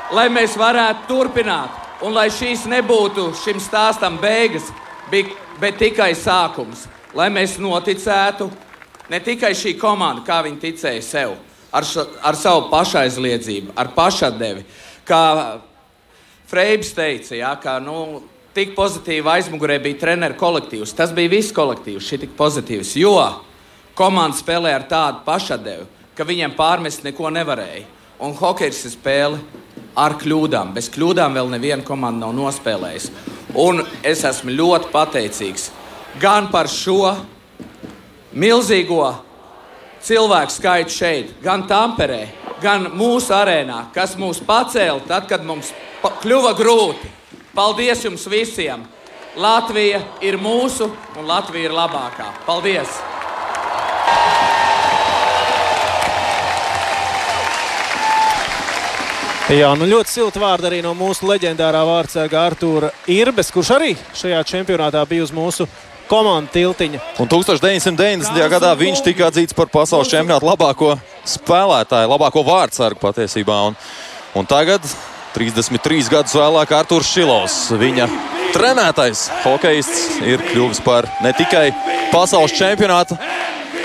lai mēs varētu turpināt, un lai šīs nebūtu šim stāstam beigas, bet tikai sākums. Lai mēs noticētu, ne tikai šī komanda, kā viņi ticēja sev, ar, ar savu pašaizliedzību, ar pašatdevi. Kā Freibs teica, ja, ka nu, tik pozitīvi aizmugurē bija treneru kolektīvs. Tas bija viss kolektīvs, šī tik pozitīvs. Jo komanda spēlē ar tādu pašatdevi, ka viņiem pārmest neko nevarēja. Un hokejs ir spēle ar kļūdām. Bez kļūdām vēl neviena komanda nav nospēlējusi. Un es esmu ļoti pateicīgs gan par šo milzīgo cilvēku skaitu šeit, gan Tamperē, gan mūsu arēnā, kas mūs pacēla tad, kad mums kļuva grūti. Paldies jums visiem! Latvija ir mūsu un Latvija ir labākā. Paldies! Jā, nu ļoti silti vārdi arī no mūsu leģendārā vārdsarga Artūra Irbes, kurš arī šajā čempionātā bija uz mūsu komandu tiltiņa. Un 1990. gadā viņš tika atzīts par pasaules čempionāta labāko spēlētāju, labāko vārdsargu patiesībā. Un, un tagad, 33 gadus vēlāk, Arthurs Šilovs, viņa trenētais hokejists, ir kļuvis par ne tikai pasaules čempionāta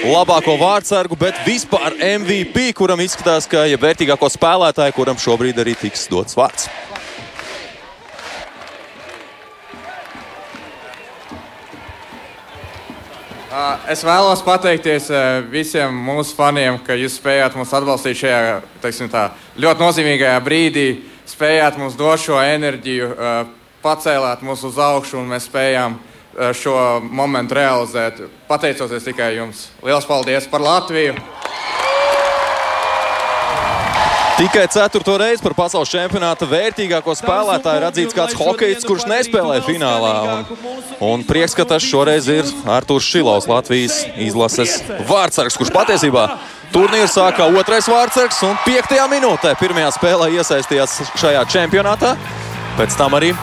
labāko vārdsargu, bet vispār MVP, kuram izskatās, ka ja vērtīgāko spēlētāju, kuram šobrīd arī tiks dots vārds. Es vēlos pateikties visiem mūsu faniem, ka jūs spējāt mūs atbalstīt šajā teiksim, tā, ļoti nozīmīgajā brīdī, spējāt mums dot šo enerģiju, pacēlāt mūs uz augšu un mēs spējām šo momentu realizēt. Pateicoties tikai jums. Lielas paldies par Latviju! Tikai ceturto reizi par pasaules čempionāta vērtīgāko spēlētāju ir atzīts kāds hokejists, kurš nespēlē finālā. Un, un prieks, ka tas šoreiz ir Artūrs Šilovs, Latvijas izlases vārdsargs, kurš patiesībā turnīru sākā otrais vārdsargs un piektajā minūtē pirmajā spēlē iesaistījās šajā čempionātā. Pēc tam arī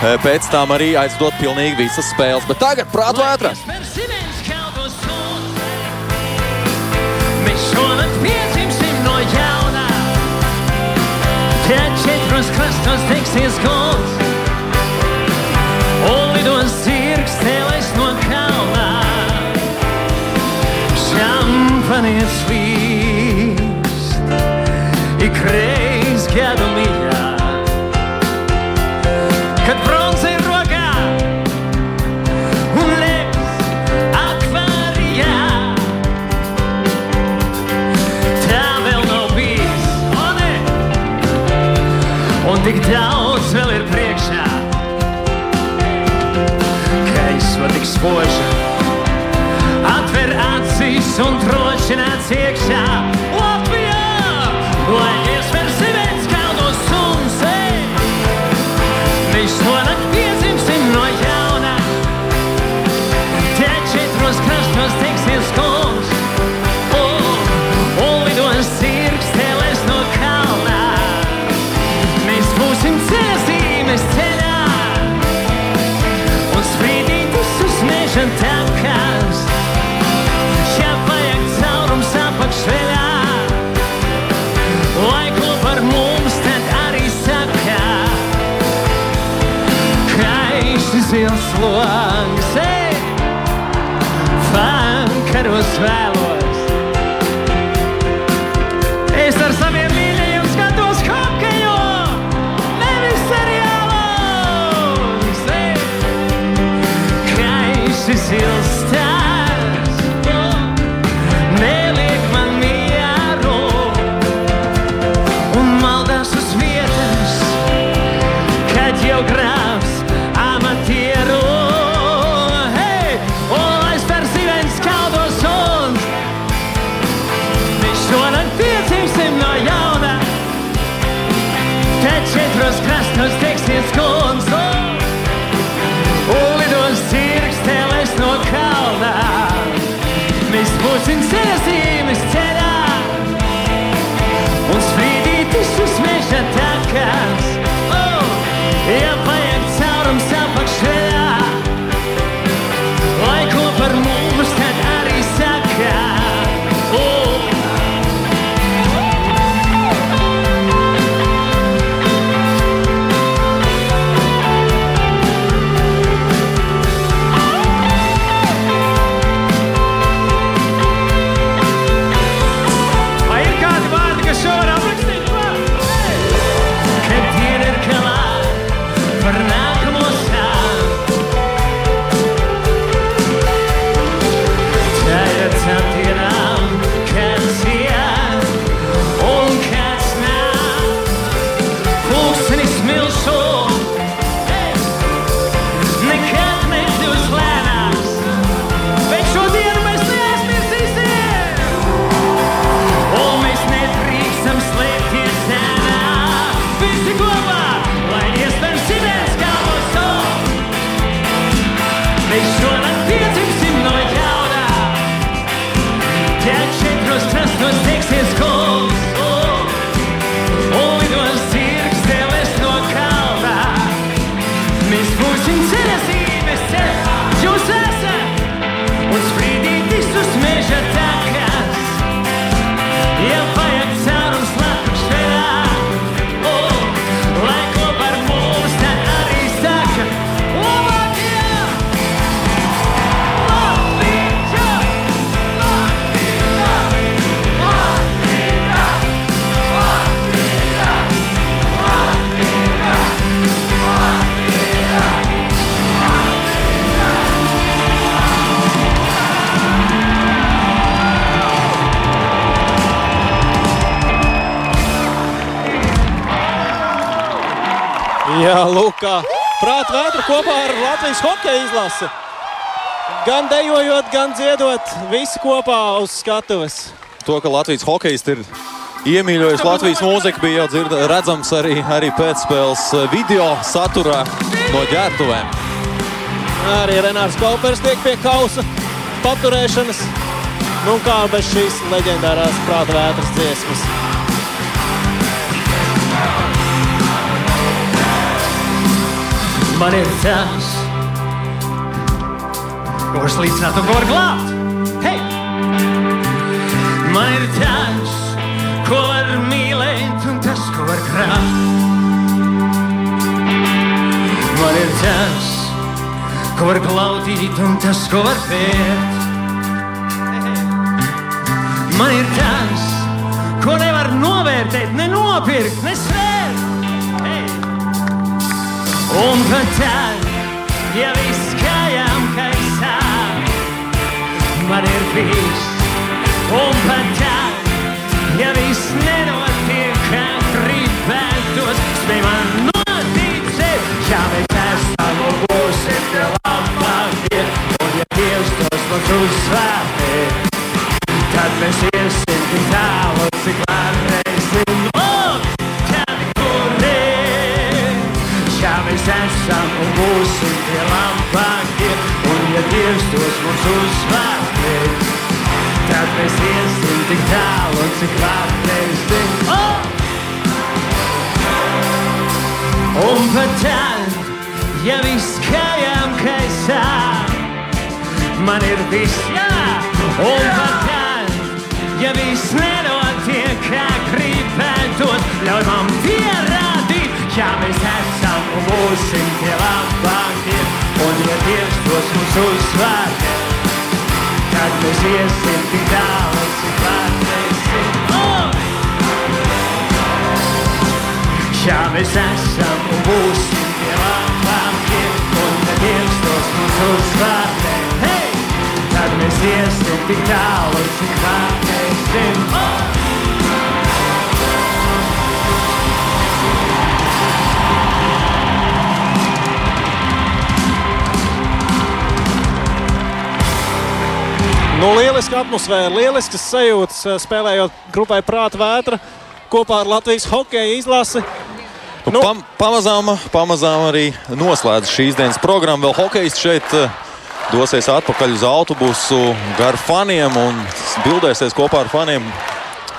Pēc tam arī aizdot pilnīgi visas spēles. Bet tagad prātu Tie četros krastos degsies golds. Un lidos zirgs cēlēs no kalna. Šampanietis līst. Ikreiz Spoža, atver acīs un drošināts iekšā. Slovenci, fan Karusvelo. Jā, Lukā. Prāta vētra kopā ar Latvijas hokeja izlasi. Gan dejojot, gan dziedot, visi kopā uz skatuves. To, ka Latvijas hokejs ir iemīļojis Latvijas mūziku, bija jau dzird, redzams arī, arī pēcspēles video saturā no ģērbtuvēm. Arī Renārs Kaupers tiek pie kausa paturēšanas. Nu, kā bez šīs leģendārās prāta vētras dziesmas. Man ir tas, ko var slīcināt un var glābt. Hei! Man ir tas, ko var mīlēt un tas, ko var krāpt. Man ir tas, ko var klautīt un tas, ko var pērt. Man ir tas, ko nevar novērtēt, ne nopirkt, ne svērt. Hey! Un pat tad, ja viss kājām kaisā, man ir bijis. Un pat tad, ja viss nenotiek, kā gribētos, spēj man noticēt, ja mēs esam un būsim tie labākie, un ja Dievs tos mums uzsvētē, tad mēs iesim tik tālu, cik varēsim. Esam un būsim tie labākie, un ja Dievs tos mums uzsvētē, tad mēs iesim tik tālu, cik varēsim. Oh! Un pat tad, ja viss kājām kaisā, man ir viss jā, un pat tad, ja viss nenotiek, kā gribētos, ļauj man pierādīt, ja mēs esam un būsim tie labākie, un ja Dievs tos mums uzsvētē, tad mēs iesim tik tālu, cik. Oh! Ja mēs esam un būsim tie labākie, un ja Dievs tos mums uzsvētē, hei! Tad mēs iesim tik tālu, cik varēsim. Oh! Nu, lieliska atmosfēra, lieliskas sajūtas eh, spēlējot grupai Prāta vētra kopā ar Latvijas hokeja izlasi. Nu, pam, pamazām, pamazām arī noslēdz šīs dienas programmu. Vēl hokejs šeit eh, dosies atpakaļ uz autobusu gar faniem un bildēsies kopā ar faniem.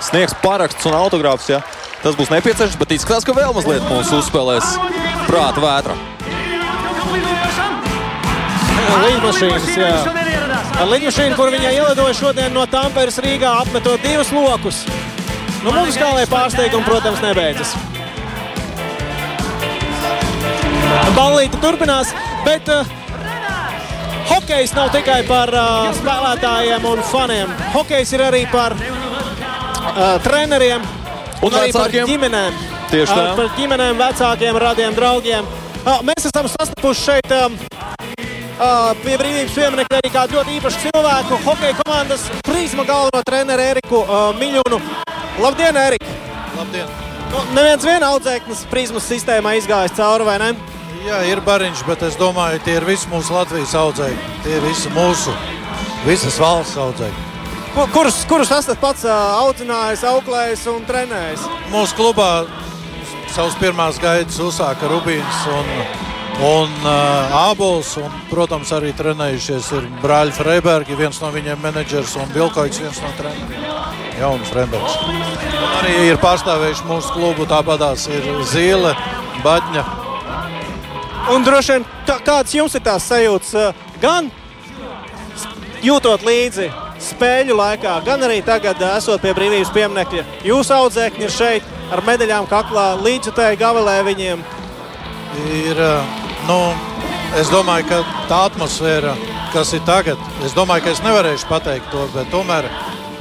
Sniegs parakstus un autogrāfus. Ja. Tas būs nepieciešams, bet izskatās, ka vēl mazliet mūs uzspēlēs prāta vētra. Līdmašīnas, jā. Ar līdmašīnu, kur viņa ielidoja šodien no Tamperes Rīgā, apmetot divus lokus. Nu, mums kā lai pārsteigumi, protams, nebeidzas. Ballīte turpinās, bet uh, hokejs nav tikai par uh, spēlētājiem un faniem. Hokejs ir arī par uh, treneriem un, Un arī par vecākiem. ģimenēm. Tieši tā. Uh, par ģimenēm, vecākiem, radiem, draugiem. Uh, mēs esam sastapuši šeit uh, pie brīvības pieminiekta arī kādu ļoti īpašu cilvēku, hokeja komandas Prisma galveno treneru Eriku Miļunu. Labdien, Erika! Labdien! Nu, neviens vien audzēknis Prismas sistēmā izgājis cauri, vai ne? Jā, ir bariņš, bet es domāju, tie ir visi mūsu Latvijas audzēji. Tie ir visi mūsu, visas valsts audzēji. Ku- Kurus, kurus esat pats audzinājis, auklējis un trenējis? Mūsu klubā savus pirmās gaitas uzsāka Rubīns un, un uh, Ābols. Un, protams, arī trenējušies ir brāļi Freibergi, viens no viņiem menedžers un Vilkoits, viens no treneriem. Jauns Freibergs. Un arī ir pārstāvējuši mūsu klubu, tāpatās ir Zīle, Baģņa. Un droši vien, kā, kādas jums ir tās sajūtas, uh, gan jūtot līdzi spēļu laikā, gan arī tagad, uh, esot pie brīvības pieminiekļa. Jūsu audzēkņi ir šeit ar medaļām kaklā, līdzjutēji gabalē viņiem. Ir, eh, nu, es domāju, ka tā atmosfēra, kas ir tagad, es domāju, ka es nevarēšu pateikt to, bet tomēr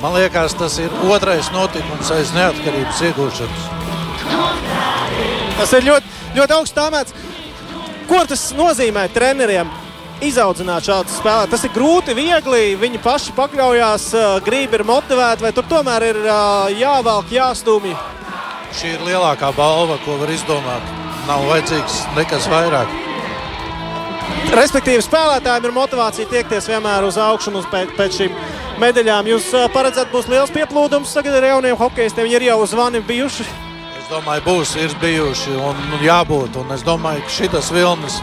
man liekas, tas ir otrais notikums aiz neatkarības iegūšanas. Tas ir ļoti, ļoti augsts tāmēts. Ko tas nozīmē treneriem? Izaudzināt šādus spēlētājus. Tas ir grūti, viegli. Viņi paši pakļaujās, uh, grib ir motivēti, vai tur tomēr ir uh, jāvelk, jāstumj. Šī ir lielākā balva, ko var izdomāt. Nav vajadzīgs nekas vairāk. Respektīvi, spēlētājiem ir motivācija tiekties vienmēr uz augšu un pēc, pēc šīm medaļām. Jūs paredzat, būs liels pieplūdums tagad ar jauniem hokeistiem. Viņi ir jau uz zvani bijuši. Es domāju, būs, ir bijuši un, un jābūt. Un es domāju, ka šis vilnis,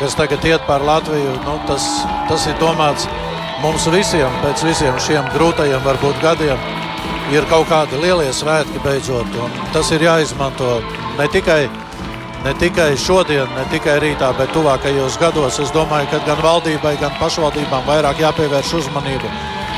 kas tagad iet pār Latviju, nu, tas, tas ir domāts mums visiem, pēc visiem šiem grūtajiem varbūt gadiem. Ir kaut kādi lielie svētki beidzot, un tas ir jāizmanto ne tikai ne tikai šodien, ne tikai rītā, bet tuvākajos gados. Es domāju, ka gan valdībai, gan pašvaldībām vairāk jāpievērš uzmanība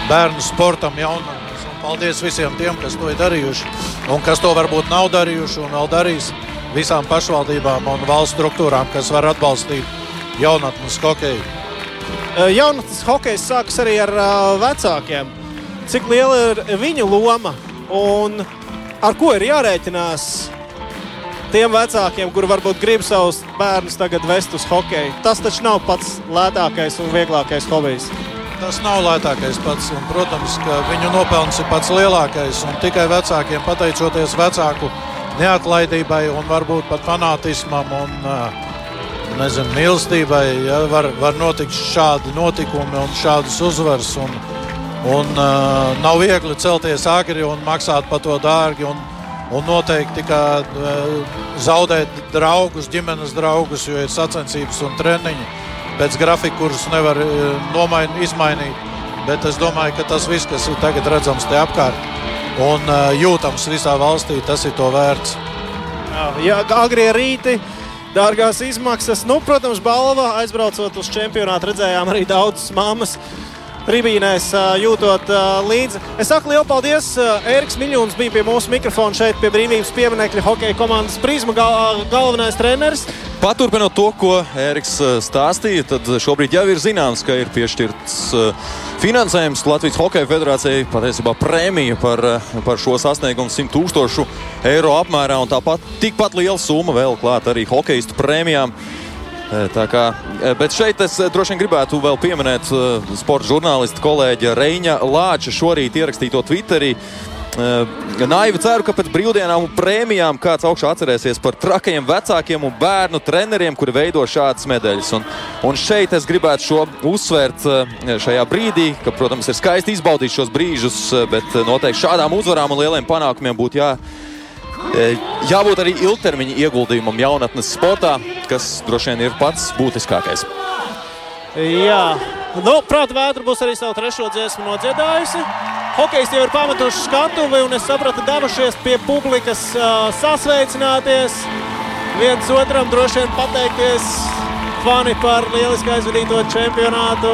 bērnu sportam, jaunam. Paldies visiem tiem, kas to ir darījuši un kas to varbūt nav darījuši un vēl darīs. Visām pašvaldībām un valsts struktūrām, kas var atbalstīt jaunatnes hokeju. Jaunatnes hokejs sākas arī ar uh, vecākiem. Cik liela ir viņu loma un ar ko ir jārēķinās tiem vecākiem, kuri varbūt grib savus bērnus tagad vest uz hokeju. Tas taču nav pats lētākais un vieglākais hobijs. Tas nav lētākais pats, un, protams, ka viņu nopelns ir pats lielākais. Tikai vecākiem, pateicoties vecāku neatlaidībai un varbūt pat fanātismam un nezinu, mīlestībai, ja, var, var notikt šādi notikumi un šādas uzvaras. Un, un, uh, nav viegli celties agri un maksāt par to dārgi. Un, Un noteikti kā zaudēt draugus, ģimenes draugus, jo ir sacensības un treniņi pēc grafika, kurus nevar nomain, izmainīt. Bet es domāju, ka tas viss, kas ir tagad redzams te apkārt un jūtams visā valstī, tas ir to vērts. Jā, agrie rīti. Dārgās izmaksas, nu, protams, balva aizbraucot uz čempionātu, redzējām arī daudzas mammas tribīnēs jūtot līdzi. Es saku lielu paldies. Eriks Miļons bija pie mūsu mikrofona šeit pie brīvības pieminekļa hokeja komandas prizma gal galvenais treneris. Paturpinot to, ko Eriks stāstīja, tad šobrīd jau ir zināms, ka ir piešķirts finansējums Latvijas Hokeja federācijai, patiesībā prēmija par, par šo sasniegumu 100 tūkstošu eiro apmērā, un tāpat tikpat liela summa vēl klāt arī hokeistu prēmijām. Tā kā, bet šeit es droši vien gribētu vēl pieminēt sporta žurnālistu kolēģa Reņa Lāča šorīt ierakstīto Twitterī. Naivi ceru, ka pēc brīvdienām un prēmijām kāds augšā atcerēsies par trakajiem vecākiem un bērnu treneriem, kuri veido šādas medaļas. Un, un šeit es gribētu šo uzsvērt šajā brīdī, ka, protams, ir skaisti izbaudīt šos brīžus, bet noteikti šādām uzvarām un lieliem panākumiem būtu jā. Jābūt arī ilgtermiņa ieguldījumam jaunatnes sportā, kas droši vien ir pats būtiskākais. Jā, nu, prāta vētra būs arī savu trešo dziesmu nodziedājusi. Hokejs jau ir pametuši skatuvi, un es sapratu, devušies pie publikas uh, sasveicināties. Viens otram droši vien pateikties fani par lieliski aizvadīto čempionātu.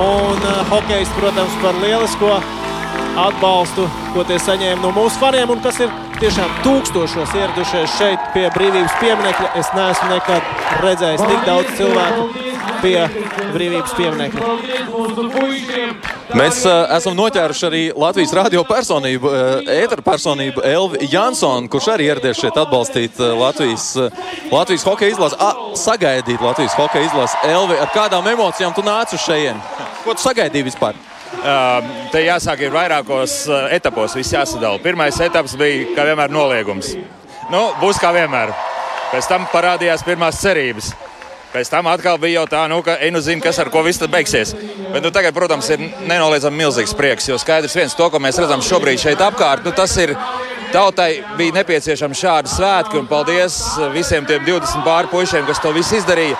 Un uh, hokejs, protams, par lielisko atbalstu, ko tie saņēma no mūsu faniem, un kas ir tiešām tūkstošos ieradušies šeit pie brīvības pieminiekļa. Es neesmu nekad redzējis tik daudz cilvēku pie brīvības pieminiekļa. Mēs uh, esam noķēruši arī Latvijas radio personību, uh, ēteru personību Elvi Jansonu, kurš arī ieradies šeit atbalstīt uh, Latvijas, uh, Latvijas hokeja izlasi, ah, sagaidīt Latvijas hokeja izlasi. Elvi, ar kādām emocijām tu nāc uz šejien? Ko tu sagaidīji vispār? Uh, te jāsāk ir vairākos uh, etapos, viss jāsadala. Pirmais etaps bija, kā vienmēr, noliegums. Nu, būs kā vienmēr. Pēc tam parādījās pirmās cerības. Pēc tam atkal bija jau tā, nu, ka ej, nu zina, kas ar ko viss beigsies. Bet nu, tagad, protams, ir nenoliedzami milzīgs prieks. Jo skaidrs viens, to, ko mēs redzam šobrīd šeit apkārt, nu, tas ir. Tautai bija nepieciešama šāda svētki, un paldies visiem tiem 20 pāri puišiem, kas to visu izdarīja.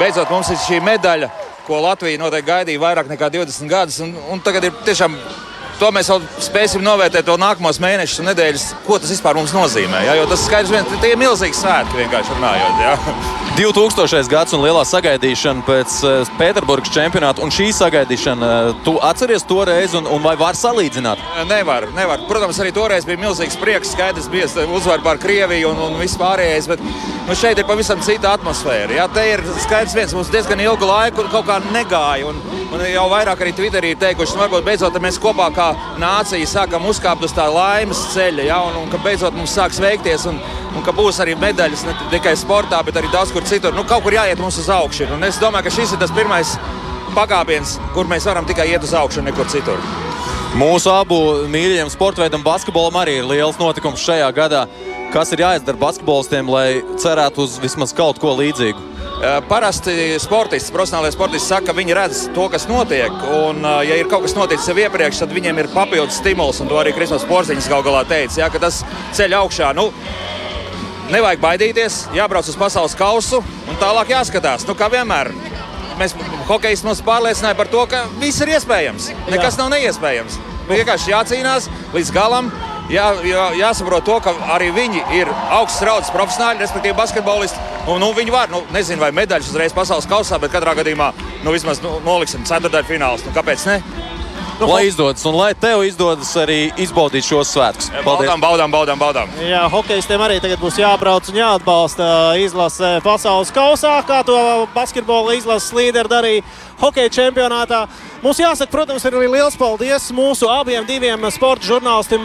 Beidzot, mums ir šī medaļa, ko Latvija noteikti gaidīja vairāk nekā 20 gadus. Un, un tagad ir tiešām to mēs vēl spēsim novērtēt vēl nākamos mēnešus un nedēļas, ko tas vispār mums nozīmē. Ja? Jo tas skaidrs, ka tie ir milzīgi svētki vienkārši runājot. Ja? 2000. gads un lielā sagaidīšana pēc uh, Pēterburgas čempionāta. Un šī sagaidīšana, uh, tu atceries to reizi, un, un vai var salīdzināt? Nevar, nevar. Protams, arī toreiz bija milzīgs prieks. Skaidrs, bija uzvara pār Krieviju un, un viss pārējais. Bet nu, šeit ir pavisam cita atmosfēra. Ja? Te ir skaidrs, viens mums diezgan ilgu laiku kaut kā negāja. Un, un jau vairāk arī Twitterī ir teikuši, ka varbūt beidzot mēs kopā kā nācija sākam uzkāpt uz tā laimes ceļa. Ja? Un, un ka beidzot mums sāks veikties. Un, un ka būs arī medaļas ne tikai sportā, bet arī daudz kur citur. Nu, kaut kur jāiet mums uz augšu. Un es domāju, ka šis ir tas pirmais pakāpiens, kur mēs varam tikai iet uz augšu nekur citur. Mūsu abu mīļajiem sporta veidam, basketbolam, arī ir liels notikums šajā gadā. kas ir jāizdara basketbolistiem, lai cerētu uz vismaz kaut ko līdzīgu? Eh, Parasti sportisti, profesionālai sportisti saka, ka viņi redz to, kas notiek. Un, eh, ja ir kaut kas noticis jau iepriekš, tad viņiem ir papildus stimuls. Un to arī Kristofers Porziņš gal galā teica, ja, ka tas ceļ augšā. Nu, nevajag baidīties, jābrauc uz pasaules kausu un tālāk jāskatās. Nu, kā vienmēr, mēs hokejisti mums pārliecināja par to, ka viss ir iespējams. Nekas Jā. nav neiespējams. Vienkārši jācīnās līdz galam. Jā, jā, jāsaprot to, ka arī viņi ir augsts raudas profesionāļi, respektīvi basketbolisti. Un, nu, viņi var, nu, nezinu, vai medaļas uzreiz pasaules kausā, bet katrā gadījumā nu, vismaz nu, noliksim ceturtajā finālā. Nu, kāpēc ne? Nu, lai izdodas, un lai tev izdodas arī izbaudīt šos svētkus. Baudām, baudām, baudām. baudām. Jā, hokeistiem arī tagad būs jābrauc un jāatbalsta izlase pasaules kausā, kā to basketbola izlases līderi darīja hokeja čempionātā. Mums jāsaka, protams, ir arī liels paldies mūsu abiem diviem sporta žurnālistiem,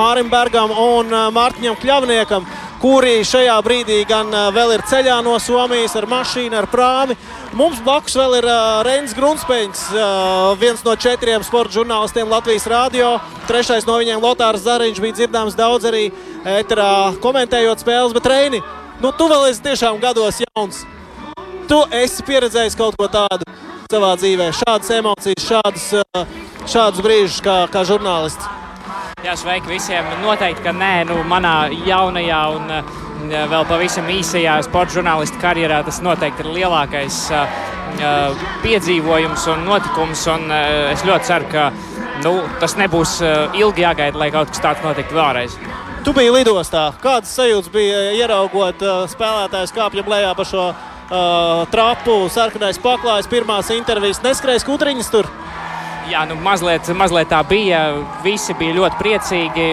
Mārim Bergam un Mārtiņam Kļavniekam kuri šajā brīdī gan vēl ir ceļā no Somijas ar mašīnu, ar prāmi. Mums blakus vēl ir uh, Reins Grunsteins, uh, viens no četriem sporta žurnālistiem Latvijas Rādio. Trešais no viņiem Lotārs Zariņš bija dzirdams daudz arī eterā komentējot spēles, bet Reini, nu tu vēl esi tiešām gados jauns. Tu esi pieredzējis kaut ko tādu savā dzīvē, šādas emocijas, šādas, šādus brīžus kā, kā žurnālists. Jā, sveiki visiem. Noteikti, ka nē, nu, manā jaunajā un vēl pavisam īsajā sporta žurnālista karjerā tas noteikti ir lielākais uh, piedzīvojums un notikums. Un, uh, es ļoti ceru, ka nu, tas nebūs uh, ilgi jāgaida, lai kaut kas tāds notiktu vēlreiz. Tu biji lidostā. Kādas sajūtas bija ieraugot uh, spēlētājus kāpjam lejā pa šo uh, trapu, sarkanais paklājs, pirmās intervijas, neskrējas kutriņas tur? Jā, nu, mazliet, mazliet tā bija. Visi bija ļoti priecīgi.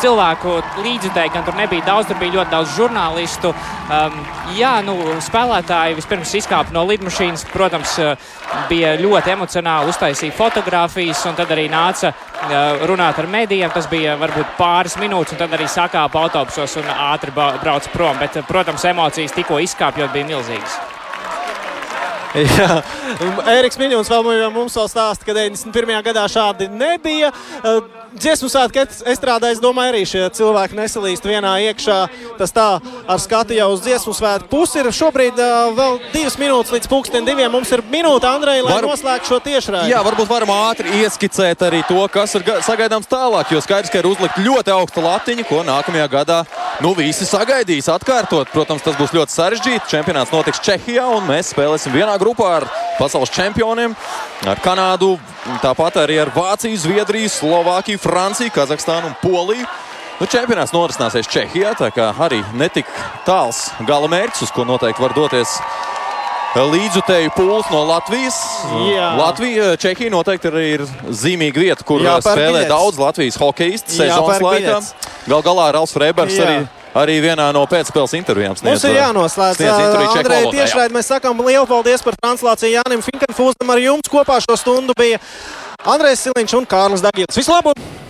Cilvēku līdzjutēji gan tur nebija daudz, tur bija ļoti daudz žurnālistu. Um, jā, nu, spēlētāji vispirms izkāpa no lidmašīnas. Protams, bija ļoti emocionāli uztaisīja fotografijas, un tad arī nāca uh, runāt ar medijiem. Tas bija varbūt pāris minūtes, un tad arī sakāpa autobusos un ātri brauca prom. Bet, protams, emocijas tikko izkāpjot bija milzīgas. Jā, Eriks Miņons vēl mums vēl stāsta, ka 91. gadā šādi nebija. Dziesmu svētku estrādē, es domāju, arī šie cilvēki nesalīst vienā iekšā. Tas tā ar skatu jau uz dziesmu svētku pusi ir. Šobrīd vēl divas minūtes līdz pulksten diviem. Mums ir minūte, Andrej, lai Var... noslēgtu šo tiešraidi. Jā, varbūt varam ātri ieskicēt arī to, kas ir sagaidāms tālāk. Jo skaidrs, ka ir uzlikt ļoti augsta latiņa, ko nākamajā gadā nu, visi sagaidīs atkārtot. Protams, tas būs ļoti sarežģīti. Čempionāts notiks Čehijā, un mēs spēlēsim vienā grupā ar pasaules čempioniem, ar Kanādu, tāpat arī ar Vāciju, Zviedriju, Slovākiju. Franciju, Kazahstānu un Poliju. Nu, čempionāts norisināsies Čehijā, tā kā arī netik tāls gala mērķis, uz ko noteikti var doties līdzutēju pūles no Latvijas. Jā. Latvija, Čehija noteikti arī ir zīmīga vieta, kur Jā, spēlē biļets. daudz Latvijas hokeistu sezonas laikā. Gal galā Ralfs Freibergs Jā. arī arī vienā no pēcspēles intervijām sniedz. Mums ir jānoslēdz. Andrej, tiešraid mēs sakām lielu paldies par translāciju Jānim Finkenfūzam. Ar jums kopā šo stundu bija Andrejs Siliņš un Kārlis Dagils. Vislabāk!